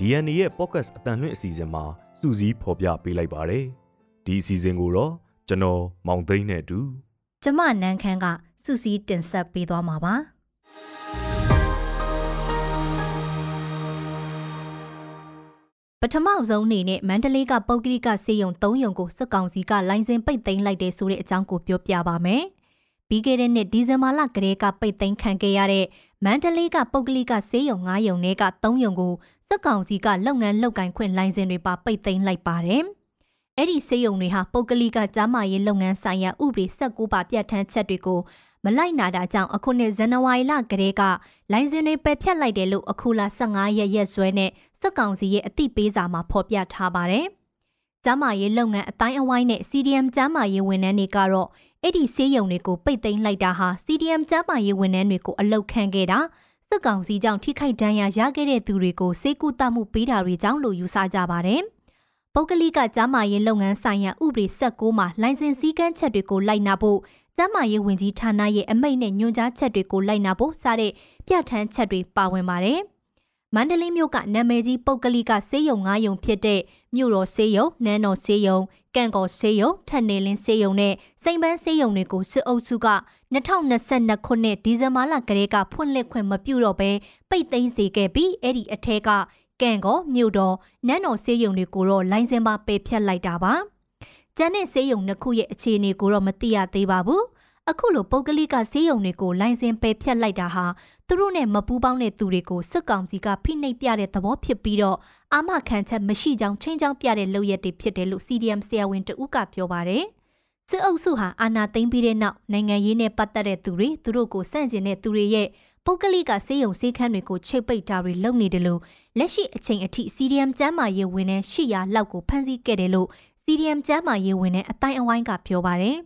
DNA ရဲ့ podcast အတန်လွင့်အစီအစဉ်မှာစူးစီးဖော်ပြပေးလိုက်ပါတယ်။ဒီအစီအစဉ်ကိုတော့ကျွန်တော်မောင်သိန်းနဲ့အတူကျမနန်းခမ်းကစူးစီးတင်ဆက်ပေးသွားမှာပါပထမဆုံးအနေနဲ့မန္တလေးကပုတ်ကလိကစေယုံ၃ယုံကိုစစ်ကောင်စီကလိုင်စင်ပိတ်သိမ်းလိုက်တဲ့ဆိုတဲ့အကြောင်းကိုပြောပြပါမယ်။ပြီးခဲ့တဲ့နှစ်ဒီဇင်ဘာလကတည်းကပိတ်သိမ်းခံခဲ့ရတဲ့မန္တလေးကပုတ်ကလိကစေယုံ၅ယုံနဲ့က၃ယုံကို စစ်ကောင်စီကလုပ်ငန်းလုပ်ကင်ခွင့်လိုင်စင်တွေပါပိတ်သိမ်းလိုက်ပါတယ်။အဲ့ဒီစေယုံတွေဟာပုတ်ကလိကကြားမာရေးလုပ်ငန်းဆိုင်ရာဥပဒေ16ပါပြဋ္ဌာန်းချက်တွေကိုမလိုက်နာတာကြောင့်အခုနှစ်ဇန်နဝါရီလကတည်းကလိုင်စင်တွေပယ်ဖျက်လိုက်တယ်လို့အခုလ15ရက်ရက်စွဲနဲ့စစ်ကောင်စီရဲ့အသိပေးစာမှာဖော်ပြထားပါတယ်။ကျမ်းမာရေးလုပ်ငန်းအတိုင်းအဝိုင်းနဲ့ CDM ကျမ်းမာရေးဝန်ထမ်းတွေကတော့အဲ့ဒီဆေးရုံတွေကိုပိတ်သိမ်းလိုက်တာဟာ CDM ကျမ်းမာရေးဝန်ထမ်းတွေကိုအလုတ်ခံခဲ့တာ စစ်ကောင်စီကြောင့်ထိခိုက်ဒဏ်ရာရခဲ့တဲ့သူတွေကိုစေကူတမှုပေးတာတွေကြောင့်လို့ယူဆကြပါတယ်။ပုဂ္ဂလိကကျမ်းမာရေးလုပ်ငန်းဆိုင်ရာဥပဒေ16မှာလိုင်စင်စည်းကမ်းချက်တွေကိုလိုက်နာဖို့ကျန်းမာရေးဝန်ကြီးဌာနရဲ့အမိန့်နဲ့ညွှန်ကြားချက်တွေကိုလိုက်နာဖို့စတဲ့ပြဋ္ဌာန်းချက်တွေပါဝင်ပါတယ်။ မန္တလေးမြို့ကနာမည်ကြီးပုဂ္ဂလိကဆေးရုံ၅ရုံဖြစ်တဲ့မြို့တော်ဆေးရုံ၊နန်းတော်ဆေးရုံ၊ကန့်ကော်ဆေးရုံ၊ထက်နေလင်းဆေးရုံနဲ့စိန်ပန်းဆေးရုံတွေကိုစစ်အုပ်စုက2022ခုနှစ်ဒီဇင်ဘာလကလေးကဖွင့်လှစ်ခွင့်မပြုတော့ဘဲပိတ်သိမ်းစေခဲ့ပြီးအဲ့ဒီအထက်ကကန့်ကော်မြို့တော်နန်းတော်ဆေးရုံတွေကိုတော့လိုင်စင်ပါပယ်ဖျက်လိုက်တာပါ။ကျန်တဲ့ဆေးရုံနှစ်ခုရဲ့အခြေအနေကိုတော့မသိရသေးပါဘူး။ အခုလိုပုဂ္ဂလိကဆေးရုံတွေကိုလိုင်စင်ပယ်ဖျက်လိုက်တာဟာသူတို့နဲ့မပူးပေါင်းတဲ့သူတွေကိုစစ်ကောင်စီကဖိနှိပ်ပြတဲ့သဘောဖြစ်ပြီးတော့အာမခံချက်မရှိကြောင်းချင်းချောင်းပြတဲ့လုပ်ရက်တွေဖြစ်တယ်လို့ CDM ဆရာဝန်တဦးကပြောပါတယ်။စစ်အုပ်စုဟာအာဏာသိမ်းပြီးတဲ့နောက်နိုင်ငံရေးနဲ့ပတ်သက်တဲ့သူတွေသူတို့ကိုစန့်ကျင်တဲ့သူတွေရဲ့ပုဂ္ဂလိကဆေးရုံဆေးခန်းတွေကိုချိတ်ပိတ်တာတွေလုပ်နေတယ်လို့လက်ရှိအချိန်အထိ CDM ကျမ်းမာရေးဝန်ထမ်း800လောက်ကိုဖမ်းဆီးခဲ့တယ်လို့ CDM ကျမ်းမာရေးဝင်တဲ့အတိုင်းအဝိုင်းကပြောပါတယ်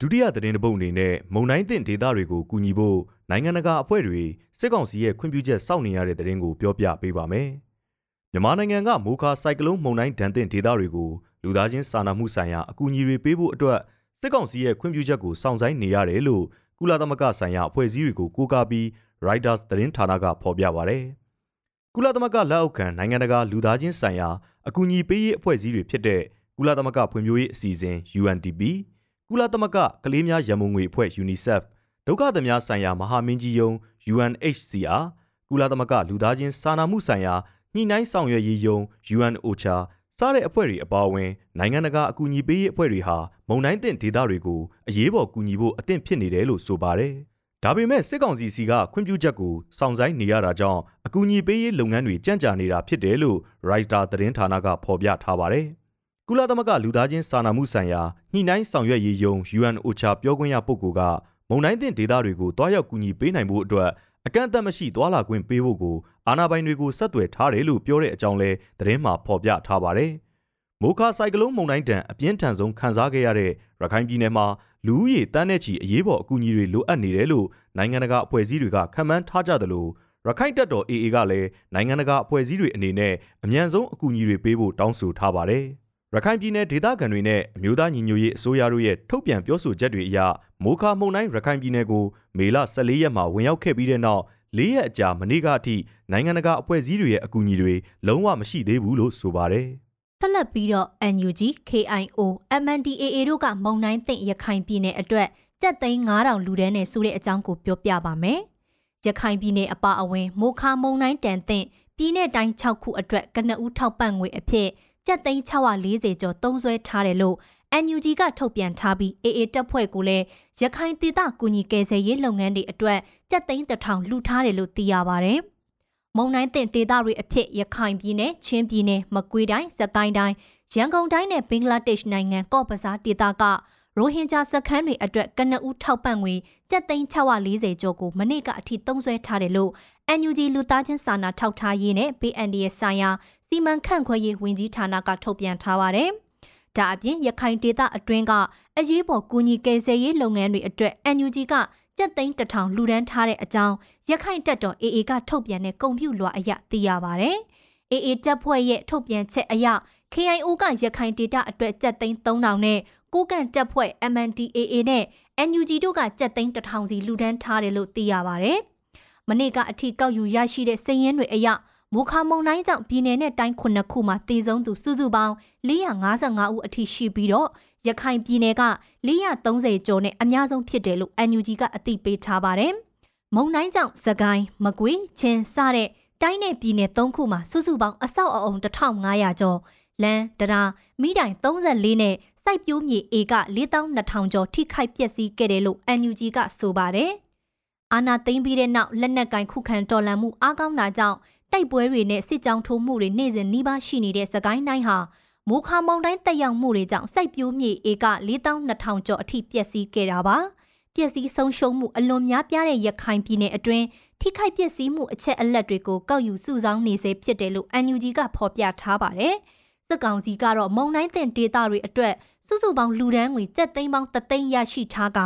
ဒုတိယသတင်းတစ်ပုဒ်အနေနဲ့မုံတိုင်းတင်ဒေသတွေကိုကူညီဖို့နိုင်ငံတကာအဖွဲ့တွေစစ်ကောင်စီရဲ့ခွင့်ပြုချက်စောင့်နေရတဲ့သတင်းကိုပြောပြပေးပါမယ်။မြန်မာနိုင်ငံကမိုခါစိုက်ကလုန်းမုန်တိုင်းဒဏ်သင့်ဒေသတွေကိုလူသားချင်းစာနာမှုဆိုင်ရာအကူအညီတွေပေးဖို့အတွက်စစ်ကောင်စီရဲ့ခွင့်ပြုချက်ကိုစောင့်ဆိုင်းနေရတယ်လို့ကုလသမဂ္ဂဆိုင်ရာအဖွဲ့အစည်းတွေကိုကိုးကားပြီး Reuters သတင်းဌာနကဖော်ပြပါဗျ။ကုလသမဂ္ဂလက်အောက်ခံနိုင်ငံတကာလူသားချင်းဆိုင်ရာအကူအညီပေးရေးအဖွဲ့အစည်းတွေဖြစ်တဲ့ကုလသမဂ္ဂဖွံ့ဖြိုးရေးအစီအစဉ် UNDP ကုလသမဂ္ဂကလေးများရန်ပုံငွေအဖွဲ့ UNICEF ဒုက္ခသည်များဆိုင်ရာမဟာမင်းကြီးယုံ UNHCR ကုလသမဂ္ဂလူသားချင်းစာနာမှုဆိုင်ရာညှိနှိုင်းဆောင်ရွက်ရေးယုံ UNOCHA စတဲ့အဖွဲ့တွေအပါအဝင်နိုင်ငံတကာအကူအညီပေးရေးအဖွဲ့တွေဟာမုံတိုင်းတင်ဒေသတွေကိုအရေးပေါ်ကူညီဖို့အသင့်ဖြစ်နေတယ်လို့ဆိုပါတယ်။ဒါပေမဲ့စစ်ကောင်စီစီကခွင့်ပြုချက်ကိုစောင့်ဆိုင်းနေရတာကြောင့်အကူအညီပေးရေးလုပ်ငန်းတွေကြန့်ကြာနေတာဖြစ်တယ်လို့ Reuters သတင်းဌာနကဖော်ပြထားပါတယ်။ ကုလသမဂ္ဂလူသားချင်းစာနာမှုဆိုင်ရာညှိနှိုင်းဆောင်ရွက်ရေးယုံ UNOCHA ပြောခွင့်ရပုဂ္ဂိုလ်ကမုံတိုင်းတင်ဒေသတွေကိုတွားရောက်ကူညီပေးနိုင်ဖို့အတွက်အကန့်အသတ်မရှိတွာလာခွင့်ပေးဖို့ကိုအာဏာပိုင်တွေကိုဆက်သွယ်ထားတယ်လို့ပြောတဲ့အကြောင်းလဲသတင်းမှာဖော်ပြထားပါတယ်။မိုခါဆိုင်ကလုန်းမုန်တိုင်းတန်အပြင်းထန်ဆုံးခံစားခဲ့ရတဲ့ရခိုင်ပြည်နယ်မှာလူဦးရေတန်းနဲ့ချီအရေးပေါ်အကူအညီတွေလိုအပ်နေတယ်လို့နိုင်ငံတကာအဖွဲ့အစည်းတွေကခန့်မှန်းထားကြသလိုရခိုင်တပ်တော် AA ကလည်းနိုင်ငံတကာအဖွဲ့အစည်းတွေအနေနဲ့အမြန်ဆုံးအကူအညီတွေပေးဖို့တောင်းဆိုထားပါတယ်။ ရခိုင်ပြည်နယ်ဒေသခံတွေနဲ့အမျိုးသားညီညွတ်ရေးအစိုးရတို့ရဲ့ထုတ်ပြန်ပြောဆိုချက်တွေအရမိုးခါမုန်တိုင်းရခိုင်ပြည်နယ်ကိုမေလ14ရက်မှာဝင်ရောက်ခဲ့ပြီးတဲ့နောက်၄ရက်အကြာမနေ့ကအထိနိုင်ငံတကာအဖွဲ့အစည်းတွေရဲ့အကူအညီတွေလုံးဝမရှိသေးဘူးလို့ဆိုပါတယ်။ဆက်လက်ပြီးတော့ NUG, KIO, MNDAA တို့ကမုန်တိုင်းသင့်ရခိုင်ပြည်နယ်အတွက်ကြက်သိန်း9000လူတန်းနဲ့ဆိုတဲ့အကြောင်းကိုပြောပြပါမယ်။ရခိုင်ပြည်နယ်အပါအဝင်မိုးခါမုန်တိုင်းတန်သင့်ပြည်내တိုင်း6ခုအတွက်ကနဦးထောက်ပံ့ငွေအဖြစ် ကျပ်သိန်း640ကျော်သုံးစွဲထားတယ်လို့ NUG ကထုတ်ပြန်ထားပြီး AA တပ်ဖွဲ့ကလည်းရခိုင်ဒေသကူညီကယ်ဆယ်ရေးလုပ်ငန်းတွေအတွက်ကျပ်သိန်းတစ်ထောင်လှူထားတယ်လို့သိရပါဗျ။မုံတိုင်းတင်ဒေသတွေအဖြစ်ရခိုင်ပြည်နယ်၊ချင်းပြည်နယ်၊မကွေးတိုင်း၊စကိုင်းတိုင်း၊ရန်ကုန်တိုင်းနဲ့ဘင်္ဂလားဒေ့ရှ်နိုင်ငံကော့ဘဇာဒေသကရိုဟင်ဂျာစခန်းတွေအတွက်ကနဦးထောက်ပံ့ငွေကျပ်သိန်း640ကျော်ကိုမနေ့ကအထိသုံးစွဲထားတယ်လို့ NUG လူသားချင်းစာနာထောက်ထားရေးနဲ့ BND ရဲ့ဆိုင်ရာ စီမံခန့်ခွဲရေးဝန်ကြီးဌာနကထုတ်ပြန်ထားပါတယ်။ဒါအပြင်ရခိုင်ဒေသအတွင်းကအရေးပေါ်ကူညီကယ်ဆယ်ရေးလုပ်ငန်းတွေအတွက် NUG ကကြက်သိန်းတထောင်လူဒန်းထားတဲ့အကြောင်းရခိုင်တပ်တော် AA ကထုတ်ပြန်တဲ့ကုန်ပြူလွှာအရသိရပါတယ်။ AA တပ်ဖွဲ့ရဲ့ထုတ်ပြန်ချက်အရ KIO ကရခိုင်ဒေသအတွက်ကြက်သိန်း3000နဲ့ကိုကန့်တပ်ဖွဲ့ MNDAA နဲ့ NUG တို့ကကြက်သိန်း1000စီလူဒန်းထားတယ်လို့သိရပါတယ်။မနေ့ကအထိကောက်ယူရရှိတဲ့စည်ရင်းတွေအရ မိုခါမုံတိုင်းကြောင့်ပြည်내နဲ့တိုင်းခုနှစ်ခုမှာတည်ဆုံးသူစုစုပေါင်း455ဦးအထိရှိပြီးတော့ရခိုင်ပြည်နယ်က430ကျော်နဲ့အများဆုံးဖြစ်တယ်လို့ NUG ကအသိပေးထားပါတယ်။မုံတိုင်းကြောင့်စကိုင်းမကွေးချင်းစတဲ့တိုင်းနယ်ပြည်နယ်၃ခုမှာစုစုပေါင်းအဆောက်အအုံ1500ကျော်လမ်းတရားမိတိုင်34နဲ့စိုက်ပျိုးမြေဧက4200ကျော်ထိခိုက်ပျက်စီးခဲ့တယ်လို့ NUG ကဆိုပါတယ်။အာနာသိမ့်ပြီးတဲ့နောက်လက်နက်ကင်ခုခံတော်လှန်မှုအားကောင်းတာကြောင့် တိုက်ပွဲတွေနဲ့စစ်ကြောင်းထိုးမှုတွေနေ့စဉ်နှီးပါးရှိနေတဲ့စကိုင်းတိုင်းဟာမိုးခါမုန်တိုင်းတက်ရောက်မှုတွေကြောင့်စိုက်ပျိုးမြေဧက4200ကျော်အထိပျက်စီးခဲ့တာပါ။ပျက်စီးဆုံးရှုံးမှုအလွန်များပြားတဲ့ရခိုင်ပြည်နယ်အတွင်းထိခိုက်ပျက်စီးမှုအချက်အလက်တွေကိုကောက်ယူစုဆောင်းနေစေဖြစ်တယ်လို့ NUG ကဖော်ပြထားပါတယ်။စစ်ကောင်စီကတော့မုံတိုင်းတင်ဒေတာတွေအတွက်စုစုပေါင်းလူဒန်းငွေ7သိန်းပေါင်း3သိန်းရရှိထားက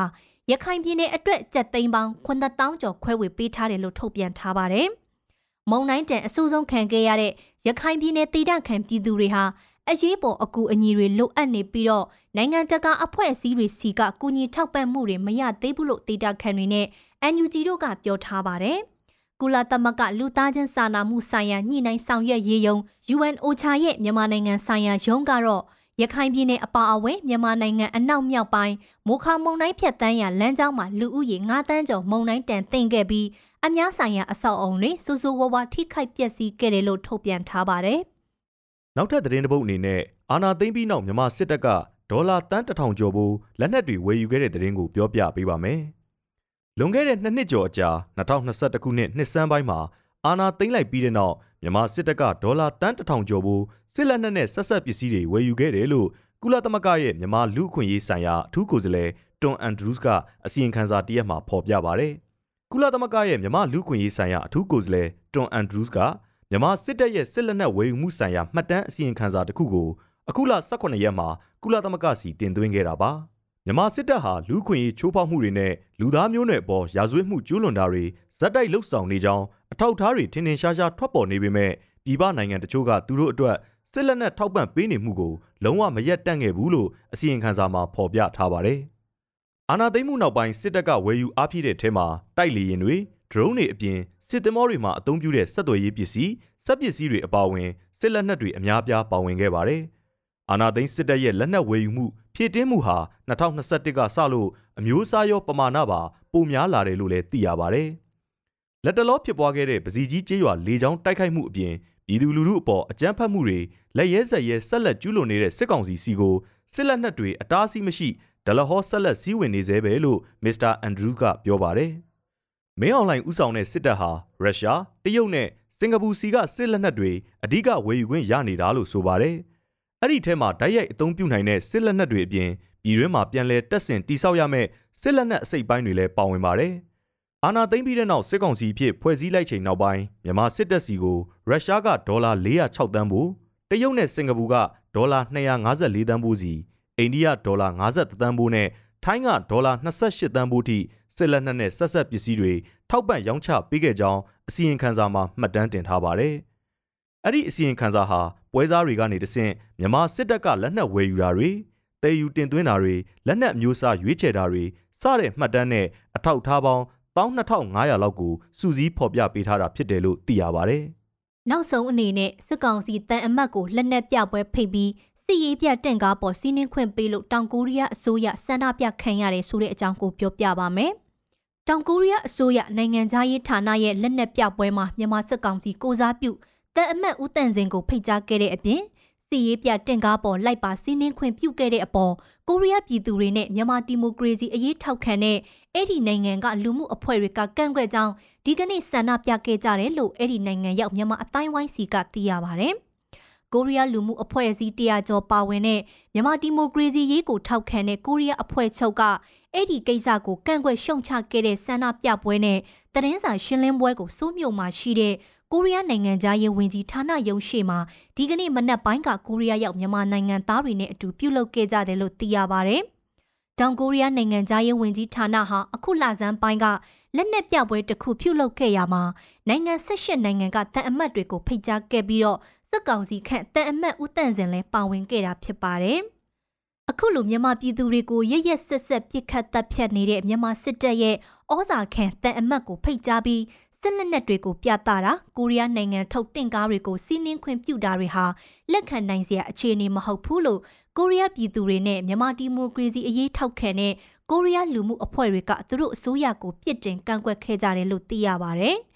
ရခိုင်ပြည်နယ်အတွက်7သိန်းပေါင်း9000ကျော်ခွဲဝေပေးထားတယ်လို့ထုတ်ပြန်ထားပါတယ်။ မုံတိုင်းတန်အဆိုးဆုံးခံခဲ့ရတဲ့ရခိုင်ပြည်နယ်တည်တံ့ခံပြည်သူတွေဟာအရေးပေါ်အကူအညီတွေလိုအပ်နေပြီးတော့နိုင်ငံတကာအဖွဲ့အစည်းတွေစီကကူညီထောက်ပံ့မှုတွေမရသေးဘူးလို့တည်တံ့ခံတွေနဲ့ NUG တို့ကပြောထားပါတယ်။ကုလသမဂ္ဂလူသားချင်းစာနာမှုဆိုင်ရာညှိနှိုင်းဆောင်ရွက်ရေးယုံ UNOCHA ရဲ့မြန်မာနိုင်ငံဆိုင်ရာရုံးကတော့ရခိုင်ပြည်နယ်အပါအဝင်မြန်မာနိုင်ငံအနောက်မြောက်ပိုင်းမိုခါမုံတိုင်းဖြတ်တန်းရလမ်းကြောင်းမှာလူဦးရေ9တန်းကျော်မုံတိုင်းတန်တင်ခဲ့ပြီး အများဆိုင်ရာအဆောက်အုံတွေစူးစူးဝါးဝါထိခိုက်ပျက်စီးခဲ့တယ်လို့ထုတ်ပြန်ထားပါတယ်။နောက်ထပ်သတင်းတစ်ပုဒ်အနေနဲ့အာနာသိမ့်ပြီးနောက်မြန်မာစစ်တပ်ကဒေါ်လာတန်းတထောင်ကျော်ဖို့လက်နက်တွေဝယ်ယူခဲ့တဲ့သတင်းကိုပြောပြပေးပါမယ်။လွန်ခဲ့တဲ့နှစ်နှစ်ကျော်အကြာ2021ခုနှစ်နှစ်စန်းပိုင်းမှာအာနာသိမ့်လိုက်ပြီးတဲ့နောက်မြန်မာစစ်တပ်ကဒေါ်လာတန်းတထောင်ကျော်ဖို့စစ်လက်နက်နဲ့ဆက်ဆက်ပစ္စည်းတွေဝယ်ယူခဲ့တယ်လို့ကုလသမဂ္ဂရဲ့မြန်မာလူ့အခွင့်အရေးဆိုင်ရာအထူးကိုယ်စားလှယ်တွန်အန်ဒရူးစ်ကအစီရင်ခံစာတရက်မှာဖော်ပြပါဗျ။ ကုလသမဂ္ဂရဲ့မြန်မာလူ့အခွင့်အရေးဆိုင်ရာအထူးကိုယ်စားလှယ်တွန်အန်ဒရူးစ်ကမြန်မာစစ်တပ်ရဲ့စစ်လက်နက်ဝယ်ယူမှုဆိုင်ရာမှတ်တမ်းအစီရင်ခံစာတစ်ခုကိုအခုလ18ရက်မှာကုလသမဂ္ဂစီတင်သွင်းခဲ့တာပါ။မြန်မာစစ်တပ်ဟာလူ့ခွင့်ရေးချိုးဖောက်မှုတွေနဲ့လူသားမျိုးနွယ်ပေါ်ရာဇဝတ်မှုကျူးလွန်တာတွေဇက်တိုက်လှုပ်ဆောင်နေကြောင်းအထောက်အထားတွေထင်ထင်ရှားရှားထွက်ပေါ်နေပေမဲ့ပြည်ပနိုင်ငံတချို့ကသူတို့အတွက်စစ်လက်နက်ထောက်ပံ့ပေးနေမှုကိုလုံးဝမရက်တန့်ခဲ့ဘူးလို့အစီရင်ခံစာမှာဖော်ပြထားပါတယ်။ အာဏာသိမ်းမှုနောက်ပိုင်းစစ်တပ်ကဝယ်ယူအားဖြည့်တဲ့ထဲမှာတိုက်လေယာဉ်တွေဒရုန်းတွေအပြင်စစ်သင်္ဘောတွေမှာအသုံးပြုတဲ့စက်သွယ်ရေးပစ္စည်းစက်ပစ္စည်းတွေအပါအဝင်စစ်လက်နက်တွေအများပြားပါဝင်ခဲ့ပါတယ်။အာဏာသိမ်းစစ်တပ်ရဲ့လက်နက်ဝယ်ယူမှုဖြည့်တင်းမှုဟာ2021ကစလို့အမျိုးအစားရောပမာဏပါပိုများလာတယ်လို့လည်းသိရပါတယ်။လက်တလောဖြစ်ပွားခဲ့တဲ့ပစီကြီးကျေးရွာလေကြောင်းတိုက်ခိုက်မှုအပြင်ပြည်သူလူထုအပေါ်အကြမ်းဖက်မှုတွေလက်ရဲဆက်ရဲဆက်လက်ကျူးလွန်နေတဲ့စစ်ကောင်စီစီကိုစစ်လက်နက်တွေအတားအဆီးမရှိ ဒလဟောဆက်လက်စည်းဝင်နေသေးပဲလို့မစ္စတာအန်ဒရူးကပြောပါတယ်။မင်းအွန်လိုင်းဥဆောင်တဲ့စစ်တပ်ဟာရုရှားတရုတ်နဲ့စင်ကာပူစီကစစ်လက်နက်တွေအ धिक ဝယ်ယူခွင့်ရနေတာလို့ဆိုပါတယ်။အဲ့ဒီထဲမှာဓာတ်ရိုက်အသုံးပြုနိုင်တဲ့စစ်လက်နက်တွေအပြင်ပြည်တွင်းမှာပြန်လည်တက်ဆင်တိစောက်ရမယ့်စစ်လက်နက်အစိတ်ပိုင်းတွေလည်းပါဝင်ပါတယ်။အာဏာသိမ်းပြီးတဲ့နောက်စစ်ကောင်စီဖြစ်ဖွဲ့စည်းလိုက်ချိန်နောက်ပိုင်းမြန်မာစစ်တပ်စီကိုရုရှားကဒေါ်လာ406တန်းဖို့တရုတ်နဲ့စင်ကာပူကဒေါ်လာ254တန်းဖို့စီ အိန္ဒိယဒေါ်လာ53တန်းဖို့နဲ့ထိုင်းကဒေါ်လာ28တန်းဖို့ထိစစ်လက်နက်နဲ့ဆက်ဆက်ပစ္စည်းတွေထောက်ပံ့ရောင်းချပေးခဲ့ကြောင်းအစီရင်ခံစာမှာမှတ်တမ်းတင်ထားပါတယ်။အဲ့ဒီအစီရင်ခံစာဟာပွဲစားတွေကနေတဆင့်မြန်မာစစ်တပ်ကလက်နက်ဝယ်ယူတာတွေတည်ယူတင်သွင်းတာတွေလက်နက်မျိုးစားရွေးချယ်တာတွေစတဲ့မှတ်တမ်းနဲ့အထောက်ထားပေါင်း12500လောက်ကိုစုစည်းဖော်ပြပေးထားတာဖြစ်တယ်လို့သိရပါဗျ။နောက်ဆုံးအနေနဲ့စစ်ကောင်စီတန်အမတ်ကိုလက်နက်ပြပွဲဖိတ်ပြီး စစ်ရေးပြတင့်ကားပေါ်စီးနှင်းခွင့်ပေးလို့တောင်ကိုရီးယားအစိုးရစန္ဒပြခံရတယ်ဆိုတဲ့အကြောင်းကိုပြောပြပါမယ်။တောင်ကိုရီးယားအစိုးရနိုင်ငံသားရေးဌာနရဲ့လက်နက်ပြပွဲမှာမြန်မာစစ်ကောင်စီကိုစားပြုတန်အမတ်ဦးတန်စင်ကိုဖိတ်ကြားခဲ့တဲ့အပြင်စီရေးပြတင့်ကားပေါ်လိုက်ပါစီးနှင်းခွင့်ပြုခဲ့တဲ့အပေါ်ကိုရီးယားပြည်သူတွေနဲ့မြန်မာဒီမိုကရေစီအရေးထောက်ခံတဲ့အဲ့ဒီနိုင်ငံကလူမှုအဖွဲ့တွေကကန့်ကွက်ကြောင်းဒီကနေ့ဆန္ဒပြခဲ့ကြတယ်လို့အဲ့ဒီနိုင်ငံရောက်မြန်မာအတိုင်းဝိုင်းစီကသိရပါဗျ။ ကိုရီးယားလူမှုအဖွဲ့အစည်းတရားကျော်ပါဝင်တဲ့မြန်မာဒီမိုကရေစီရေးကိုထောက်ခံတဲ့ကိုရီးယားအဖွဲ့ချုပ်ကအဲ့ဒီကိစ္စကိုကန့်ကွက်ရှုံချခဲ့တဲ့ဆန္ဒပြပွဲနဲ့တရင်စာရှင်းလင်းပွဲကိုစိုးမြို့မှာရှိတဲ့ကိုရီးယားနိုင်ငံသားရေးဝန်ကြီးဌာနရုံးရှိမှာဒီကနေ့မနက်ပိုင်းကကိုရီးယားရောက်မြန်မာနိုင်ငံသားတွေနဲ့အတူပြုလုပ်ခဲ့ကြတယ်လို့သိရပါဗျ။တောင်ကိုရီးယားနိုင်ငံသားရေးဝန်ကြီးဌာနဟာအခုလဆန်းပိုင်းကလက်နက်ပြပွဲတစ်ခုပြုလုပ်ခဲ့ရမှာနိုင်ငံ၁၈နိုင်ငံကတန်အမတ်တွေကိုဖိတ်ကြားခဲ့ပြီးတော့ စစ်ကောင်စီခန့်တန်အမတ်ဦးတန့်စင်လည်းပါဝင်ခဲ့တာဖြစ်ပါတယ်။အခုလိုမြန်မာပြည်သူတွေကိုရရက်ဆက်ဆက်ပြစ်ခတ်တပ်ဖြတ်နေတဲ့မြန်မာစစ်တပ်ရဲ့ဩဇာခံတန်အမတ်ကိုဖိတ်ကြားပြီးစစ်လက်နက်တွေကိုပြသတာကိုရီးယားနိုင်ငံထုတ်တင့်ကားတွေကိုစီးနင်းခွင့်ပြုတာတွေဟာလက်ခံနိုင်စရာအခြေအနေမဟုတ်ဘူးလို့ကိုရီးယားပြည်သူတွေနဲ့မြန်မာဒီမိုကရေစီအရေးထောက်ခံတဲ့ကိုရီးယားလူမှုအဖွဲ့တွေကသူတို့အစိုးရကိုပြစ်တင်ကန့်ကွက်ခဲ့ကြတယ်လို့သိရပါဗျ။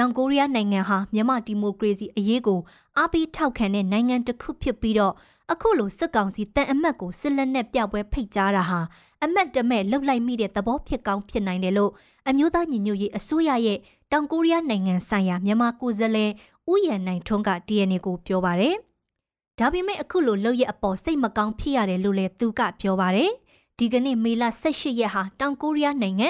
တောင်ကိုရီးယားနိုင်ငံဟာမြန်မာဒီမိုကရေစီအရေးကိုအားပေးထောက်ခံတဲ့နိုင်ငံတစ်ခုဖြစ်ပြီးတော့အခုလိုစစ်ကောင်စီတန်အမတ်ကိုစစ်လက်နက်ပြပွဲဖိတ်ကြားတာဟာအမတ်တမဲ့လှုပ်လိုက်မိတဲ့သဘောဖြစ်ကောင်းဖြစ်နိုင်တယ်လို့အမျိုးသားညီညွတ်ရေးအစိုးရရဲ့တောင်ကိုရီးယားနိုင်ငံဆိုင်ရာမြန်မာကိုယ်စားလှယ်ဦးရန်နိုင်ထွန်းက DNA ကိုပြောပါတယ်။ဒါပေမဲ့အခုလိုလှုပ်ရအပေါ်စိတ်မကောင်းဖြစ်ရတယ်လို့လည်းသူကပြောပါတယ်။ဒီကနေ့မေလ18ရက်ဟာတောင်ကိုရီးယားနိုင်ငံ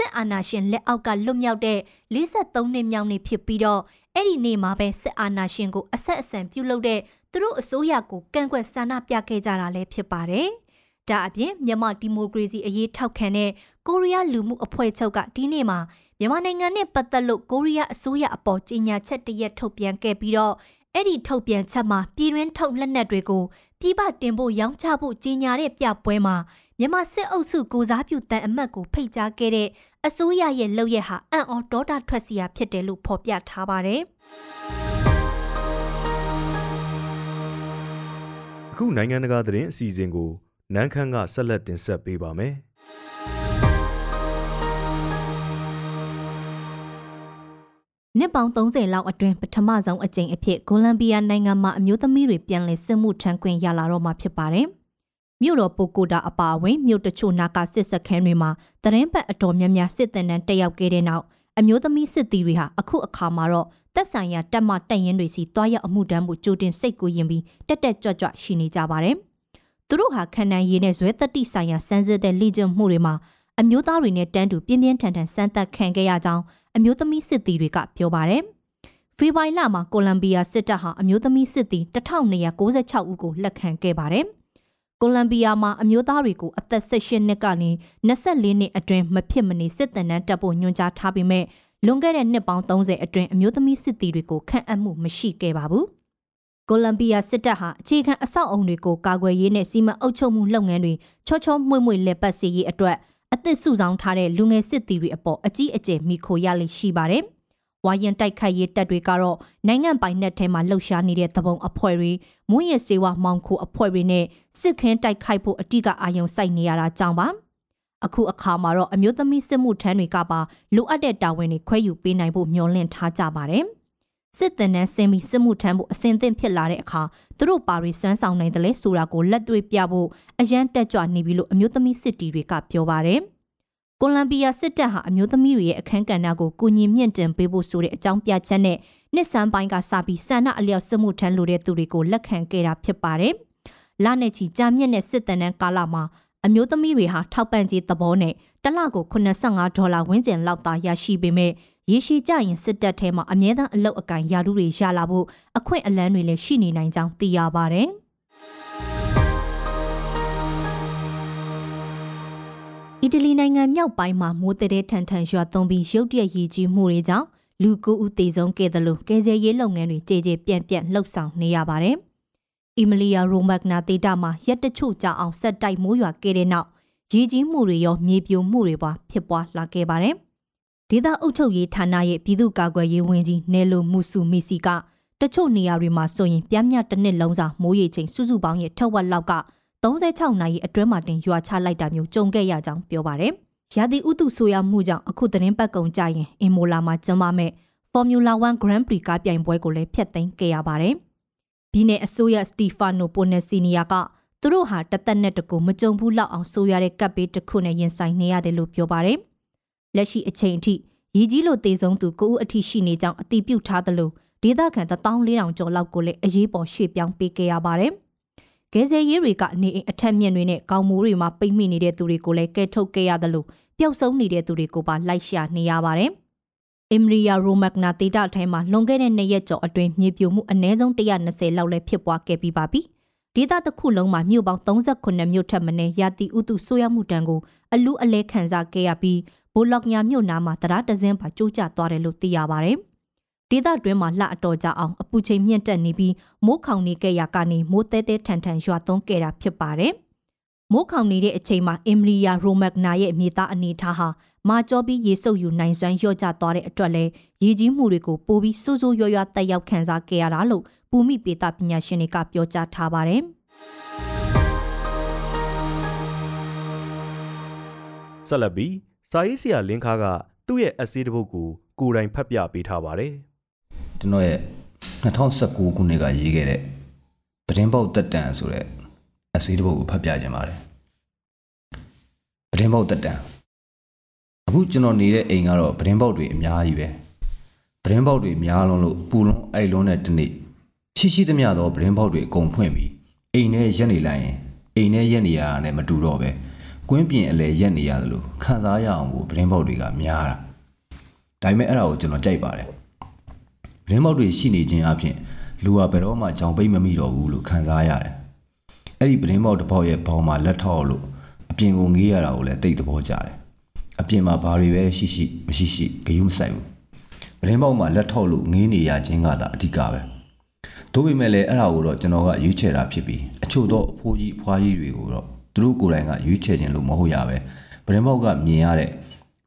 စစ်အာဏာရှင်လက်အောက်ကလွတ်မြောက်တဲ့53နှစ်မြောက်နေ့ဖြစ်ပြီးတော့အဲ့ဒီနေ့မှာပဲစစ်အာဏာရှင်ကိုအဆက်အဆံပြုလုပ်တဲ့သူတို့အစိုးရကိုကန့်ကွက်ဆန္ဒပြခဲ့ကြတာလည်းဖြစ်ပါတယ်။ဒါအပြင်မြန်မာဒီမိုကရေစီအရေးထောက်ခံတဲ့ကိုရီးယားလူမှုအဖွဲ့ချုပ်ကဒီနေ့မှာမြန်မာနိုင်ငံနဲ့ပတ်သက်လို့ကိုရီးယားအစိုးရအပေါ်ကြေညာချက်တရက်ထုတ်ပြန်ခဲ့ပြီးတော့အဲ့ဒီထုတ်ပြန်ချက်မှာပြည်တွင်းထုတ်လက်နက်တွေကိုပြည်ပတင်ဖို့ရောင်းချဖို့ကြေညာတဲ့ပြပွဲမှာမြန်မာစစ်အုပ်စုကိုစားပြုတန်အမတ်ကိုဖိတ်ကြားခဲ့တဲ့ အစိုးရရဲ့လုပ်ရက်ဟာအံ့ဩဒေါသထွက်စရာဖြစ်တယ်လို့ဖော်ပြထားပါတယ်။အခုနိုင်ငံတကာသတင်းအစီအစဉ်ကိုနန်းခမ်းကဆက်လက်တင်ဆက်ပေးပါမယ်။နှစ်ပေါင်း30လောက်အတွင်းပထမဆုံးအကြိမ်အဖြစ်ကိုလံဘီယာနိုင်ငံမှာအမျိုးသမီးတွေပြန်လည်စစ်မှုထမ်းခွင့်ရလာတော့မှာဖြစ်ပါတယ်။ မြို့တော်ပိုကိုတာအပါအဝင်မြို့တချို့နာကစစ်စခန်းတွေမှာတရင်ပတ်အတော်များများစစ်တပ်တန်းတက်ရောက်ခဲ့တဲ့နောက်အမျိုးသမီးစစ်သည်တွေဟာအခုအခါမှာတော့တက်ဆိုင်ရာတက်မတက်ရင်တွေစီတွားရောက်အမှုတမ်းမှုကြိုတင်စိတ်ကူးရင်ပြီးတက်တက်ကြွကြွရှိနေကြပါတယ်။သူတို့ဟာခန္ဓာရည်နဲ့ဇွဲတက်တိဆိုင်ရာစမ်းစစ်တဲ့လေ့ကျင့်မှုတွေမှာအမျိုးသားတွေနဲ့တန်းတူပြင်းပြင်းထန်ထန်စမ်းသပ်ခံခဲ့ရကြောင်းအမျိုးသမီးစစ်သည်တွေကပြောပါတယ်။ဖေဖော်ဝါရီလမှာကိုလံဘီယာစစ်တပ်ဟာအမျိုးသမီးစစ်သည်1296ဦးကိုလက်ခံခဲ့ပါတယ်။ ကိုလံဘီယာမှာအမျိုးသားတွေကိုအသက်18နှစ်ကနေ24နှစ်အတွင်းမဖြစ်မနေစစ်တပ်နဲ့တပ်ဖို့ညွှန်ကြားထားပေမဲ့လွန်ခဲ့တဲ့နှစ်ပေါင်း30အတွင်းအမျိုးသမီးစစ်သည်တွေကိုခန့်အပ်မှုမရှိခဲ့ပါဘူး။ကိုလံဘီယာစစ်တပ်ဟာအခြေခံအဆောက်အုံတွေကိုကာကွယ်ရေးနဲ့စီမံအုပ်ချုပ်မှုလုပ်ငန်းတွေချောချောမွေ့မွေ့လက်ပတ်စီရေးအတွက်အသစ်စုဆောင်ထားတဲ့လူငယ်စစ်သည်တွေအပေါ်အကြီးအကျယ်မိခိုရလိရှိပါတယ်။ ဝါရင်တိုက်ခိုက်ရေးတပ်တွေကတော့နိုင်ငံပိုင်နက်ထဲမှာလှုပ်ရှားနေတဲ့သဘုံအဖွဲ့တွေမွေးရစေဝမောင်ခိုအဖွဲ့တွေနဲ့စစ်ခင်းတိုက်ခိုက်ဖို့အတိကအာရုံစိုက်နေရတာကြောင့်ပါ။အခုအခါမှာတော့အမျိုးသမီးစစ်မှုထမ်းတွေကပါလိုအပ်တဲ့တာဝန်တွေခွဲယူပေးနိုင်ဖို့မျှော်လင့်ထားကြပါတယ်။စစ်တပ်နဲ့ဆင်းပြီးစစ်မှုထမ်းဖို့အစဉ်သင့်ဖြစ်လာတဲ့အခါသူတို့ပါရီစွမ်းဆောင်နိုင်တယ်လဲဆိုတာကိုလက်တွေ့ပြဖို့အရန်တက်ကြွနေပြီလို့အမျိုးသမီးစစ်တီတွေကပြောပါတယ်။ ကိုလံဘီယာစစ်တပ်ဟာအမျိုးသမီးတွေရဲ့အခမ်းကဏ္ဍကိုကူညီမြင့်တင်ပေးဖို့ဆိုတဲ့အကြောင်းပြချက်နဲ့နှစ်ဆန်းပိုင်းကစပြီးဆန္ဒအလျောက်စစ်မှုထမ်းလိုတဲ့သူတွေကိုလက်ခံခဲ့တာဖြစ်ပါတယ်။လနဲ့ချီကြာမြင့်တဲ့စစ်တမ်းကာလမှာအမျိုးသမီးတွေဟာထောက်ပံ့ကြေးသဘောနဲ့တစ်လကို85ဒေါ်လာဝန်းကျင်လောက်သာရရှိပေမဲ့ရေရှည်ကြရင်စစ်တပ်ထဲမှာအမြဲတမ်းအလုတ်အကင်ယာရုတွေရလာဖို့အခွင့်အလန်းတွေလည်းရှိနေနိုင်ကြောင်းသိရပါတယ်။ အီတလီနိုင်ငံမြောက်ပိုင်းမှာမိုးတဲ့ထန်ထန်ရွာသွန်းပြီးရုတ်တရက်ရည်ကြီးမှုတွေကြောင့်လူကိုဦးတေဆုံးခဲ့တယ်လို့ကယ်ဆယ်ရေးလုပ်ငန်းတွေကြေကြေပြန့်ပြန့်လှုပ်ဆောင်နေရပါတယ်။အီမလီယာရိုမက်နာဒေတာမှာရက်တချို့ကြာအောင်ဆက်တိုက်မိုးရွာခဲ့တဲ့နောက်ရည်ကြီးမှုတွေရောမြေပြိုမှုတွေပါဖြစ်ပွားလာခဲ့ပါတယ်။ဒေသအုပ်ချုပ်ရေးဌာနရဲ့ပြည်သူ့ကာကွယ်ရေးဝန်ကြီးနယ်လိုမူဆူမီစီကတချို့နေရာတွေမှာဆိုရင်ပြင်းပြတစ်နှစ်လုံးစာမိုးရေချိန်စုစုပေါင်းရဲ့ထက်ဝက်လောက်က 36နာရီအတွင်းမှာတင်ရွာချလိုက်တာမျိုးကြုံခဲ့ရကြောင်းပြောပါတယ်။ရာသီဥတုဆိုးရွားမှုကြောင့်အခုသတင်းပတ်ကုံကြရင်အင်မိုလာမှာကျင်းပမဲ့ Formula 1 Grand Prix ကားပြိုင်ပွဲကိုလည်းဖျက်သိမ်းခဲ့ရပါတယ်။ဒီနေ့အစိုးရစတီဖာနိုပိုနက်စီနီယာကသူတို့ဟာတသက်နဲ့တကူမကြုံဘူးလောက်အောင်ဆိုးရတဲ့ကပ်ဘေးတစ်ခုနဲ့ရင်ဆိုင်နေရတယ်လို့ပြောပါတယ်။လက်ရှိအချိန်အထိရည်ကြီးလို့တေဆုံးသူ9ဦးအထိရှိနေကြောင်းအတည်ပြုထားသလိုဒေသခံ14000ကျော်လောက်ကိုလည်းအရေးပေါ်ရွှေ့ပြောင်းပေးခဲ့ရပါတယ်။ ကဲဆယ်ရေးတွေကနေအိမ်အထက်မြင့်တွေနဲ့ကောင်းမိုးတွေမှာပိတ်မိနေတဲ့သူတွေကိုလည်းကဲထုတ်ခဲ့ရသလိုပျောက်ဆုံးနေတဲ့သူတွေကိုပါလိုက်ရှာနေရပါတယ်အင်မရီယာရိုမက်နာဒေတာထဲမှာလွန်ခဲ့တဲ့နှစ်ရက်ကျော်အတွင်းမြေပြိုမှုအနည်းဆုံး120လောက်လည်းဖြစ်ပွားခဲ့ပြီးပါပြီ။ဒေတာတစ်ခုလုံးမှာမြို့ပေါင်း38မြို့ထက်မနည်းရာတီဥတုဆိုးရမှုတန်းကိုအလူအလဲခံစားခဲ့ရပြီးဘိုလော့ညာမြို့နားမှာတရားတစင်းပါကျိုးကျသွားတယ်လို့သိရပါတယ်။ ဒေသတွင်းမှာလှအတော်ကြအောင်အပူချိန်မြင့်တက်နေပြီးမိုးခေါင်နေခဲ့ရကနေမိုးတဲတဲထန်ထန်ရွာသွန်းခဲ့တာဖြစ်ပါတယ်။မိုးခေါင်နေတဲ့အချိန်မှာအင်မရီယာရိုမက်နာရဲ့မြေသားအနေထားဟာမာကျော်ပြီးရေဆုပ်ယူနိုင်စွမ်းလျော့ကျသွားတဲ့အတွက်လည်းရေကြီးမှုတွေကိုပိုပြီးစိုးစိုးရွားရွားတက်ရောက်ခံစားခဲ့ရတာလို့ဘူမိပေတာပညာရှင်တွေကပြောကြားထားပါတယ်။ဆက်လက်ပြီးစာရေးဆရာလင်းခါကသူ့ရဲ့အစီးတစ်ပုဒ်ကိုကိုယ်တိုင်ဖတ်ပြပေးထားပါတယ်။ ကျွန်တော်ရဲ့2019ခုနှစ်ကရေးခဲ့တဲ့ပတင်းပေါက်တက်တန်ဆိုတဲ့အစီးတစ်ပုဒ်ကိုဖတ်ပြခြင်းပါတယ်။ပတင်းပေါက်တက်တန်အခုကျွန်တော်နေတဲ့အိမ်ကတော့ပတင်းပေါက်တွေအများကြီးပဲပတင်းပေါက်တွေများလုံးလို့ပူလုံးအိုက်လုံးတဲ့တနေ့ရှိရှိသမျှသောပတင်းပေါက်တွေအကုန်ဖွင့်ပြီးအိမ်ထဲရက်နေလိုက်ရင်အိမ်ထဲရက်နေရတာနဲ့မတူတော့ပဲကွင်းပြင်အလဲရက်နေရတယ်လို့ခံစားရအောင်ကိုပတင်းပေါက်တွေကများတာဒါပေမဲ့အဲ့ဒါကိုကျွန်တော်ကြိုက်ပါတယ် ပတင်းပေါက်တွေရှိနေခြင်းအပြင်လူကဘယ်တော့မှကြောင်ပိတ်မမိတော့ဘူးလို့ခံစားရတယ်အဲ့ဒီပတင်းပေါက်တစ်ပေါက်ရဲ့ဘောင်မှာလက်ထောက်လို့အပြင်ကိုငေးရတာကိုလည်းတိတ်သဘောကျတယ်အပြင်မှာဘာတွေပဲရှိရှိမရှိရှိဂယုမဆိုင်ဘူးပရင်းပေါက်မှာလက်ထောက်လို့ငင်းနေရခြင်းကသာအဓိကပဲတို့ပေမဲ့လည်းအဲ့ဒါကိုတော့ကျွန်တော်ကရွေးချယ်တာဖြစ်ပြီးအချို့သောအဖိုးကြီးအဖွားကြီးတွေကိုတော့သူတို့ကိုယ်တိုင်ကရွေးချယ်ခြင်းလို့မဟုတ်ရပဲပရင်းပေါက်ကမြင်ရတဲ့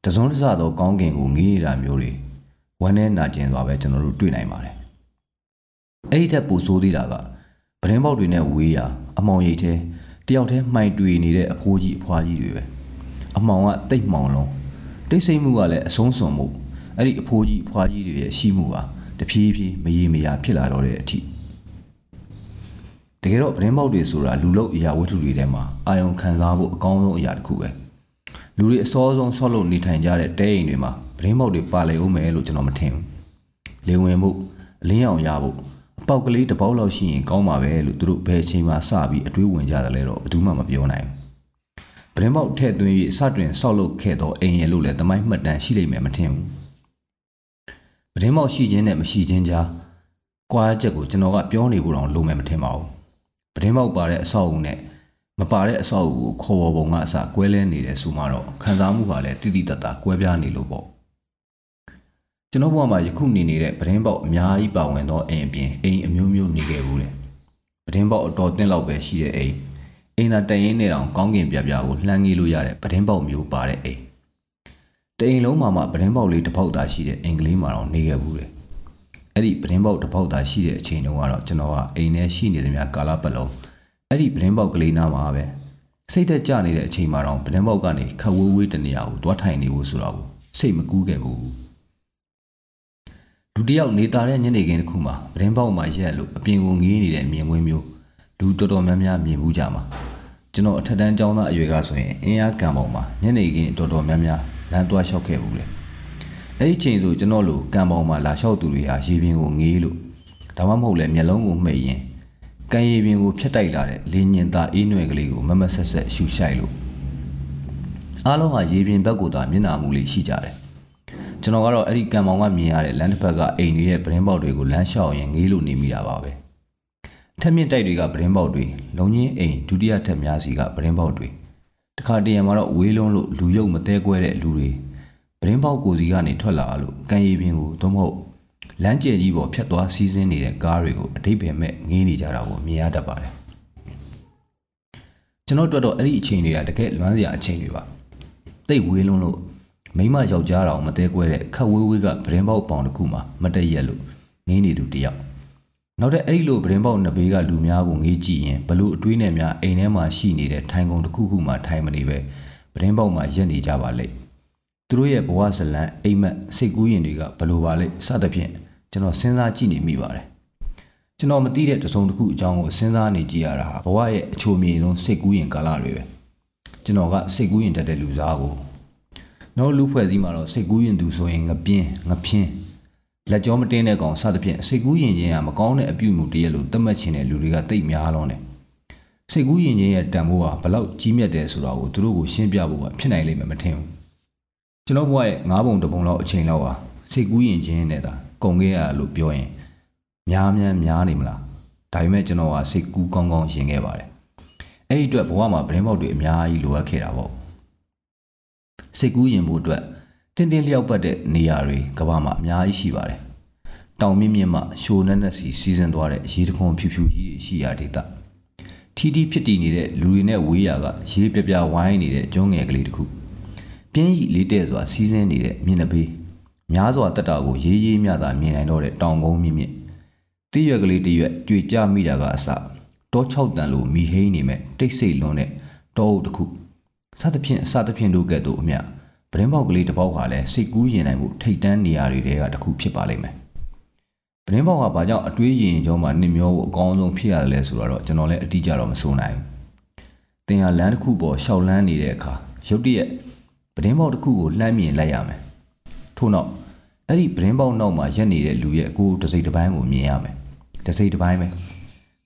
တစုံတစသောကောင်းကင်ကိုငေးနေတာမျိုးတွေ ဝမ်းနဲ့နာကျင်သွားပဲကျွန်တော်တို့တွေ့နိုင်ပါတယ်အဲ့ဒီထက်ပိုဆိုးသေးတာကပရင်းပေါက်တွေနဲ့ဝေးရာအမောင်ရိတ်ထဲတယောက်တည်းမှိုင်တွေ့နေတဲ့အဖိုးကြီးအဖွားကြီးတွေပဲအမောင်ကတိတ်မှောင်လုံးတိတ်ဆိတ်မှုကလည်းအဆုံးစွန်မှုအဲ့ဒီအဖိုးကြီးအဖွားကြီးတွေရဲ့ရှိမှုဟာတဖြည်းဖြည်းမရေမရာဖြစ်လာတော့တဲ့အထိတကယ်တော့ဗရင်ပေါက်တွေဆိုတာလူလုတ်အရာဝတ္ထုတွေထဲမှာအာယုံခံစားဖို့အကောင်းဆုံးအရာတစ်ခုပဲ လူတွေအစောဆုံးဆော့လို့နေထိုင်ကြတဲ့တဲအိမ်တွေမှာဗရင်ပေါက်တွေပါလေဦးမယ်လို့ကျွန်တော်မထင်ဘူးလေဝင်မှုအလင်းအောင်ရဖို့အပေါက်ကလေးတစ်ပေါက်လောက်ရှိရင်ကောင်းပါပဲလို့သူတို့ဘယ်အချိန်မှစပြီးအတွေးဝင်ကြတယ်လဲတော့ဘယ်သူမှမပြောနိုင်ဘူးပရင်ပေါက်ထဲ့သွင်း၍စတွင်ဆောက်လုပ်ခဲ့သောအိမ်ရလို့လည်းတမိုင်းမှတ်တမ်းရှိလိမ့်မယ်မထင်ဘူးပရင်ပေါက်ရှိခြင်းနဲ့မရှိခြင်းကြားကွာချက်ကိုကျွန်တော်ကပြောနေဖို့တော့လိုမယ်မထင်ပါဘူးပရင်ပေါက်ပါတဲ့အဆောက်အဦနဲ့ မပါတဲ့အဆောက်အဦကိုခေါ်ပေါ်ပုံကအစကွဲလဲနေတယ်ဆိုမှတော့ခံစားမှုကလည်းတိတိတတ်တာကွဲပြားနေလို့ပေါ့ကျွန်တော်ဘဝမှာယခုနေနေတဲ့ပရင်ပေါက်အများကြီးပါဝင်သောအိမ်အပြင်အိမ်အမျိုးမျိုးနေခဲ့ဘူးလေပရင်ပေါက်အတော်တင်းလောက်ပဲရှိတဲ့အိမ်အိမ်သာတရင်နေတောင်ကောင်းကင်ပြပြကိုလှမ်းငေးလို့ရတဲ့ပဒင်းပေါက်မျိုးပါတဲ့အိမ်တအိမ်လုံးမှာမှပဒင်းပေါက်လေးတစ်ပေါက်သာရှိတဲ့အင်္ဂလိပ်မှာတော့နေခဲ့ဘူးလေအဲ့ဒီပဒင်းပေါက်တစ်ပေါက်သာရှိတဲ့အချိန်တုန်းကတော့ကျွန်တော်ကအိမ်ထဲရှိနေသမျှကာလပတ်လုံး အဲ့ဒီပဒင်းပေါက်ကလေးနားမှာပဲစိတ်သက်ကြနေတဲ့အချိန်မှာတော့ပဒင်းပေါက်ကနေခက်ဝေးဝေးတနေရာကိုတွားထိုင်နေဖို့ဆိုတော့စိတ်မကူးခဲ့ဘူးလူတယောက်နေတာတဲ့ညနေခင်းတစ်ခုမှာပဒင်းပေါက်မှာရက်လို့အပြင်ကိုငေးနေတဲ့မြင်ကွင်းမျိုးလူတော်တော်များများမြင်မှုကြမှာကျွန်တော်အထက်တန်းကျောင်းသားအရွယ်ကဆိုရင်အင်းအားကံပေါ်မှာညနေခင်းတော်တော်များများလမ်းသွားလျှောက်ခဲ့ဘူးလေအဲ့ဒီချိန်ဆိုကျွန်တော်လိုကံပေါ်မှာလာလျှောက်သူတွေဟာရေပြင်ကိုငေးလို့ဒါမှမဟုတ်လဲမျက်လုံးကိုမှိတ်ရင် ကံရည်ပြင်ကိုဖြတ်တိုက်လာတဲ့လင်းညင်သားအေးနွယ်ကလေးကိုမမဆက်ဆက်ရှူရှိုက်လို့အားလုံးဟာရေပြင်ဘက်ကိုသာမျက်နှာမူလေးရှိကြတယ်ကျွန်တော်ကတော့အဲ့ဒီကံမောင်ကမြင်ရတဲ့လမ်းတစ်ဖက်ကအိမ်တွေရဲ့ပရင်းပေါက်တွေကိုလမ်းလျှောက်ရင်ငေးလို့နေမိတာပါပဲထက်မြင့်တိုက်တွေကပရင်းပေါက်တွေလုံချင်းအိမ်ဒုတိယထက်များစီကပရင်းပေါက်တွေတခါတရံမှာတော့ဝေးလုံးလို့လူရုပ်မတဲကွဲတဲ့လူတွေပရင်းပေါက်ကိုစီကနေထွက်လာလို့ကံရည်ပင်ကိုသို့မဟုတ် လမ်းကျယ်ကြီးပေါ်ဖြတ်သွားစီးဆင်းနေတဲ့ကားတွေကိုအတိတ်ပဲမဲ့ငေးနေကြတာကိုမြင်ရတတ်ပါတယ်ကျွန်တော်တို့တော့အဲ့ဒီအချိန်တွေကတကယ်လွမ်းစရာအချိန်တွေပါတိတ်ဝေးလုံးလို့မိမယောက်ျားတော်မတဲကွဲတဲ့ခက်ဝေးဝေးကပရင်းပေါက်ပေါင်တစ်ခုမှာမတက်ရက်လို့ငေးနေသူတယောက်နောက်တဲ့အဲ့ဒီလိုပရင်ပေါက်နှစ်ဘေးကလူများကိုငေးကြည့်ရင်ဘလို့အတွေးနဲ့များအိမ်ထဲမှာရှိနေတဲ့ထိုင်ကုန်တစ်ခုခုမှထိုင်မနေပဲပရင်ပေါက်မှာရက်နေကြပါလိမ့်သူတို့ရဲ့ဘဝဇလံအိမ်မက်စိတ်ကူးရင်တွေကဘလို့ပါလိမ့်စသဖြင့် ကျွန်တော်စဉ်းစားကြည့်နေမိပါတယ်ကျွန်တော်မသိတဲ့တစုံတစ်ခုအကြောင်းကိုစဉ်းစားနေကြည့်ရတာဟာဘဝရဲ့အချိုမြေဆုံးစိတ်ကူးရင်ကာလတွေပဲကျွန်တော်ကစိတ်ကူးရင်တက်တဲ့လူစားကိုနောက်လူဖွဲ့စည်းမှာတော့စိတ်ကူးရင်သူဆိုရင်ငပြင်းငဖြင်းလက်ကြောမတင်းတဲ့ကောင်စသဖြင့်စိတ်ကူးရင်ချင်းကမကောင်းတဲ့အပြုအမူတရက်လို့သတ်မှတ်ခြင်းတဲ့လူတွေကတိတ်များလုံးတယ်စိတ်ကူးရင်ချင်းရဲ့တန်ဖိုးဟာဘလောက်ကြီးမြတ်တယ်ဆိုတာကိုသူတို့ကိုရှင်းပြဖို့ကဖြစ်နိုင်လိမ့်မယ်မထင်ဘူးကျွန်တော်ဘဝရဲ့၅ပုံတပုံလောက်အချိန်လောက်ဟာစစိတ်ကူးရင်ချင်းနဲ့သာ ကုန်ခဲ့ရလို့ပြောရင်များများများနေမလားဒါပေမဲ့ကျွန်တော်ကစိတ်ကူးကောင်းကောင်းရင်ခဲ့ပါတယ်အဲ့ဒီအတွက်ဘဝမှာဗရင်ပေါက်တွေအများကြီးလိုအပ်ခဲ့တာပေါ့စိတ်ကူးရင်ဖို့အတွက်တင်းတင်းလျောက်ပတ်တဲ့နေရာတွေကမ္ဘာမှာအများကြီးရှိပါတယ်တောင်မြင့်မြင့်မှရှိုးနက်နက်စီစီစဉ်သွားတဲ့ရေတခွန်ဖြူဖြူကြီးတွေရှိရာဒေသထီထီဖြစ်တည်နေတဲ့လူတွေနဲ့ဝေးရာကရေပြပြဝိုင်းနေတဲ့ကျွန်းငယ်ကလေးတစ်ခုပြင်းရီလေးတဲ့စွာစီးဆင်းနေတဲ့မြင်းနှပေး များစွာတက်တာကိုရေးရေးမြတာမြင်နိုင်တော့တဲ့တောင်ကုန်းမြင့်မြင့်တည့်ရွက်ကလေးတရွက်ကြွေကြမိတာကအစတော၆တန်လိုမိဟိန်းနေမဲ့တိတ်ဆိတ်လွန်းတဲ့တောအုပ်တစ်ခုစသဖြင့်အစသဖြင့်တို့ကဲ့သို့အမျှပရင်ပေါက်ကလေးတစ်ပေါက်ဟာလည်းစိတ်ကူးရင်နိုင်မှုထိတ်တန်းနေရာတွေကတစ်ခုဖြစ်ပါလိမ့်မယ်ပရင်ပေါက်ကဘာကြောင့်အတွေးရင်ကြောမှာနှမျောဖို့အကောင်းဆုံးဖြစ်ရတယ်လဲဆိုတော့ကျွန်တော်လည်းအတိအကျတော့မဆိုနိုင်ဘူးတင်ဟာလမ်းတစ်ခုပေါ်ရှောက်လန်းနေတဲ့အခါရုတ်တရက်ပရင်ပေါက်တစ်ခုကိုလှမ်းမြင်လိုက်ရမယ်ထို့နောက် အဲ့ဒီပရင်ပေါက်နောက်မှာရက်နေတဲ့လူရဲ့ကိုယ်တစိမ့်တစ်ပိုင်းကိုမြင်ရမယ်တစိမ့်တစ်ပိုင်းပဲ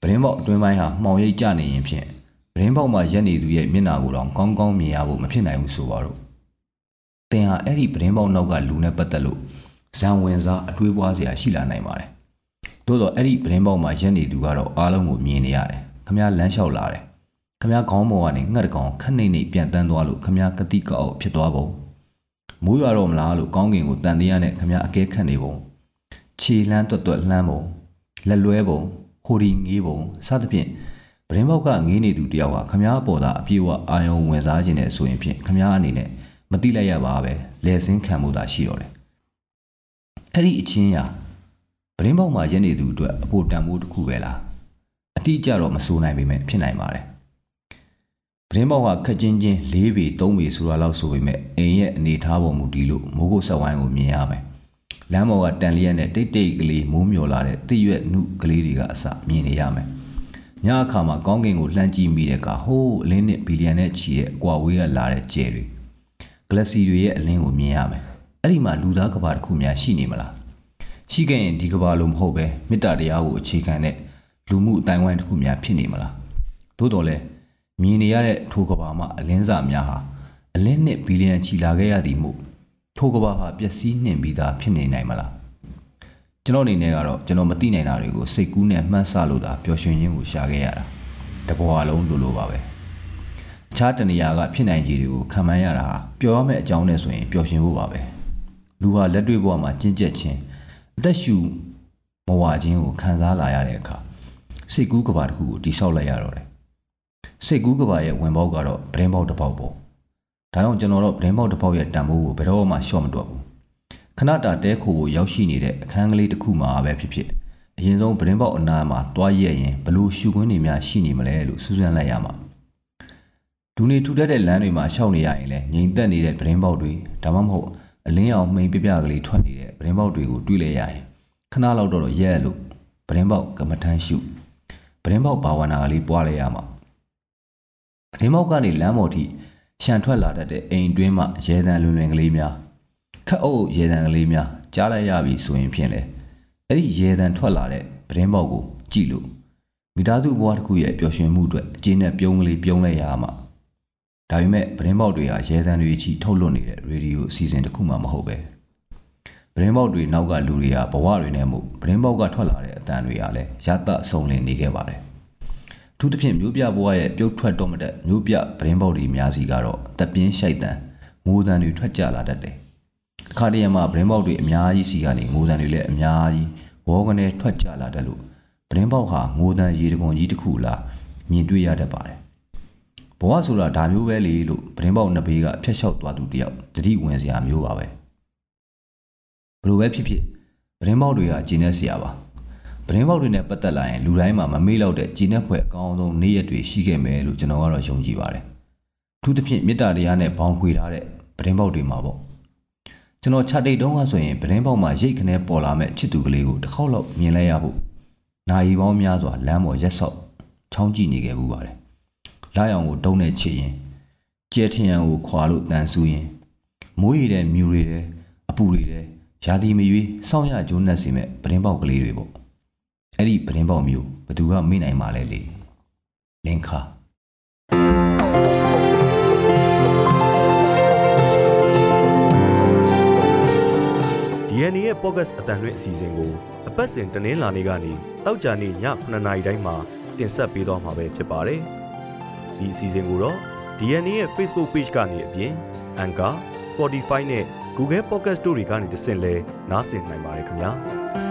ပရင်ပေါက်အတွင်းပိုင်းဟာမှောင်ရိပ်ကျနေရင်ဖြင့်ပရင်ပေါက်မှာရက်နေသူရဲ့မျက်နှာကိုတော့ကောင်းကောင်းမြင်ရဖို့မဖြစ်နိုင်ဘူးဆိုပါတော့တင်ဟာအဲ့ဒီပရင်ပေါက်နောက်ကလူနဲ့ပတ်သက်လို့ဇံဝင်စားအတွေးပွားစရာရှိလာနိုင်ပါတယ်သို့တော့အဲ့ဒီပရင်ပေါက်မှာရက်နေသူကတော့အားလုံးကိုမြင်နေရတယ်ခမရလမ်းလျှောက်လာတယ်ခမရခေါင်းပေါ်ကနေငှက်တကောင်ခက်နေနေပြန်တန်းသွားလို့ခမရကတိကောက်ဖြစ်သွားပုံ မိုးရွာတော့မလားလို့ကောင်းကင်ကိုတန်တရားနဲ့ခမရအကဲခတ်နေပုံခြေလှမ်းတွတ်တွတ်လှမ်းပုံလက်လွဲပုံဟိုဒီငေးပုံစသဖြင့်ပရင်ပေါက်ကငေးနေသူတယောက်ဟာခမားပေါ်သာအပြေးဝအာယုံဝင်စားခြင်းနဲ့ဆိုရင်ဖြင့်ခမားအနေနဲ့မတိလိုက်ရပါပဲလဲစင်းခံမှုသာရှိတော့တယ်အဲ့ဒီအချင်းရာပရင်ပေါက်မှာရက်နေသူအတွက်အဖို့တန်ဖိုးတစ်ခုပဲလားအတိအကျတော့မဆိုနိုင်ပေမဲ့ဖြစ်နိုင်ပါတယ် ပရင်ပေါက်ကခက်ချင်းချင်း၄ပေ၃ပေဆိုတာလောက်ဆိုပေမဲ့အိမ်ရဲ့အနေထားပေါ်မူတည်လို့မိုးကုတ်ဆက်ဝိုင်းကိုမြင်ရမယ်လမ်းပေါ်ကတန်လျက်နဲ့တိတ်တိတ်ကလေးမိုးမျောလာတဲ့တရွက်နုကလေးတွေကအစမြင်နေရမယ်။ညအခါမှာကောင်းကင်ကိုလှမ်းကြည့်မိတဲ့အခါဟိုးအလင်းနဲ့ဘီလီယံနဲ့ချီတဲ့ကွာဝေးကလာတဲ့ကျဲတွေကလစီတွေရဲ့အလင်းကိုမြင်ရမယ်။အဲ့ဒီမှာလူသားကဘာတစ်ခုများရှိနေမလား။ရှိခဲ့ရင်ဒီကဘာလိုမဟုတ်ပဲမေတ္တာတရားကိုအခြေခံတဲ့လူမှုအတိုင်းဝိုင်းတစ်ခုများဖြစ်နေမလား။သို့တော်လည်း မြင်နေရတဲ့ထိုကဘာမှာအလင်းစာများဟာအလင်းနဲ့ဘီလီယံချီလာခဲ့ရသည်မို့ထိုကဘာဟာပျက်စီးနှင်ပြီးသားဖြစ်နေနိုင်မလားကျွန်တော်အနေနဲ့ကတော့ကျွန်တော်မသိနိုင်တာတွေကိုစိတ်ကူးနဲ့မှန်းဆလို့သာပျော်ရွှင်ခြင်းကိုရှာခဲ့ရတာတဘွားလုံးလိုလိုပါပဲအခြားတနေရာကဖြစ်နိုင်ခြေတွေကိုခံမှန်းရတာဟာပျော်ရမယ့်အကြောင်းနဲ့ဆိုရင်ပျော်ရွှင်ဖို့ပါပဲလူဟာလက်တွေ့ဘဝမှာကျင့်ကြက်ခြင်းအသက်ရှူမဝခြင်းကိုခံစားလာရတဲ့အခါစိတ်ကူးကဘာတစ်ခုကိုတိဆောက်လိုက်ရတော့တယ် စိတ်ကူးကဘာရဲ့ဝင်ပေါက်ကတော့ဗရင်ပေါက်တစ်ပေါက်ပေါ့ဒါကြောင့်ကျွန်တော်တို့ဗရင်ပေါက်တစ်ပေါက်ရဲ့တန်ဖိုးကိုဘယ်တော့မှရှော့မတွက်ဘူးခဏတာတဲခိုကိုရောက်ရှိနေတဲ့အခန်းကလေးတစ်ခုမှာပဲဖြစ်ဖြစ်အရင်ဆုံးဗရင်ပေါက်အနားမှာတွားရက်ရင်ဘလို့ရှူခွင်းနေများရှိနေမလဲလို့စူးစမ်းလိုက်ရမှာဒူနေထူတတ်တဲ့လမ်းတွေမှာရှောက်နေရရင်လည်းငြိမ်သက်နေတဲ့ဗရင်ပေါက်တွေဒါမှမဟုတ်အလင်းအောင်မှိန်ပြပြကလေးထွက်နေတဲ့ဗရင်ပေါက်တွေကိုတွေးလိုက်ရရင်ခဏလောက်တော့ရဲလို့ဗရင်ပေါက်ကမ္မထမ်းရှုဗရင်ပေါက်ဘာဝနာကလေးပွားလိုက်ရမှာ ဗရင်ပေါက်ကနေလမ်းပေါ်ထိရှန်ထွက်လာတတ်တဲ့အိမ်တွင်းမှရဲတံလွင်လွင်ကလေးများခက်အုပ်ရဲတံကလေးများကြားလိုက်ရပြီဆိုရင်ဖြင့်လေအဲ့ဒီရဲတံထွက်လာတဲ့ပဒင်းပေါက်ကိုကြည့်လို့မိသားစုဘဝတစ်ခုရဲ့ပျော်ရွှင်မှုအတွက်အကျဉ်းနဲ့ပြုံးကလေးပြုံးလိုက်ရမှာဒါပေမဲ့ပဒင်းပေါက်တွေဟာရဲတံတွေချီထုတ်လွှင့်နေတဲ့ရေဒီယိုအစီအစဉ်တစ်ခုမှမဟုတ်ပဲပဒင်းပေါက်တွေနောက်ကလူတွေကဘဝတွေနဲ့မှုပဒင်းပေါက်ကထွက်လာတဲ့အတန်တွေကလည်းရတဆုံလင်နေခဲ့ပါတယ် ထူးသဖြင့်မျိုးပြဘဝရဲ့ပြုတ်ထွက်တော့မတဲ့မျိုးပြပရင်းပေါက်တွေအများစီကတော့တပ်ပြင်းရှိုက်တန်ငိုတန်တွေထွက်ကြလာတတ်တယ်။အခါတရံမှာပရင်းပေါက်တွေအများကြီးစီကနေငိုတန်တွေလည်းအများကြီးဝေါကနေထွက်ကြလာတတ်လို့ပရင်းပေါက်ဟာငိုတန်ရေတကွန်ကြီးတစ်ခုလားမြင်တွေ့ရတတ်ပါတယ်။ဘဝဆိုတာဒါမျိုးပဲလေလို့ပရင်းပေါက်နှစ်ဘေးကအဖြတ်လျှောက်သွားသူတယောက်တတိဝင်စရာမျိုးပါပဲ။ဘလို့ပဲဖြစ်ဖြစ်ပရင်းပေါက်တွေကကျင်းနေစရာပါ။ ပရင်းပေါက်တွေနဲ့ပတ်သက်လာရင်လူတိုင်းမှာမမေ့လောက်တဲ့ဂျင်းနဲ့ဖွဲ့အကောင်းဆုံးနေ့ရက်တွေရှိခဲ့မယ်လို့ကျွန်တော်ကတော့ယုံကြည်ပါတယ်။ထူးသဖြင့်မေတ္တာတရားနဲ့ဘောင်ခွေထားတဲ့ပရင်းပေါက်တွေမှာပေါ့။ကျွန်တော်ခြာတိတ်တုံးကဆိုရင်ပရင်းပေါက်မှာရိတ်ခနဲပေါ်လာမဲ့ချစ်သူကလေးကိုတစ်ခေါက်လောက်မြင်လိုက်ရဖို့နာရီပေါင်းများစွာလမ်းပေါ်ရက်ဆော့ချောင်းကြည့်နေခဲ့ဘူးပါတယ်။လာရောင်ကိုတုံးနဲ့ချစ်ရင်ကျဲထရန်ကိုခွာလို့တန်ဆူရင်မိုးရည်တဲ့မြူတွေတဲ့အပူတွေတဲ့ရာသီမရွေးစောင်းရကျိုးနှက်စီမဲ့ပရင်းပေါက်ကလေးတွေပေါ့ အဲ့ဒီပရင်ပေါက်မျိုးဘသူကမေ့နိုင်မှာလဲလေလင်ခါဒီ DNA ရဲ့ podcast အတန်လွင့်အစီအစဉ်ကိုအပတ်စဉ်တနင်္လာနေ့ကနေတောက်ကြနေ့ည9:00နာရီတိုင်းမှာတင်ဆက်ပေးသွားမှာပဲဖြစ်ပါတယ်။ဒီအစီအစဉ်ကိုတော့ DNA ရဲ့ Facebook Page ကနေအပြင် Anchor, Spotify နဲ့ Google Podcast တို့တွေကနေတဆင့်လဲနားဆင်နိုင်ပါတယ်ခင်ဗျာ။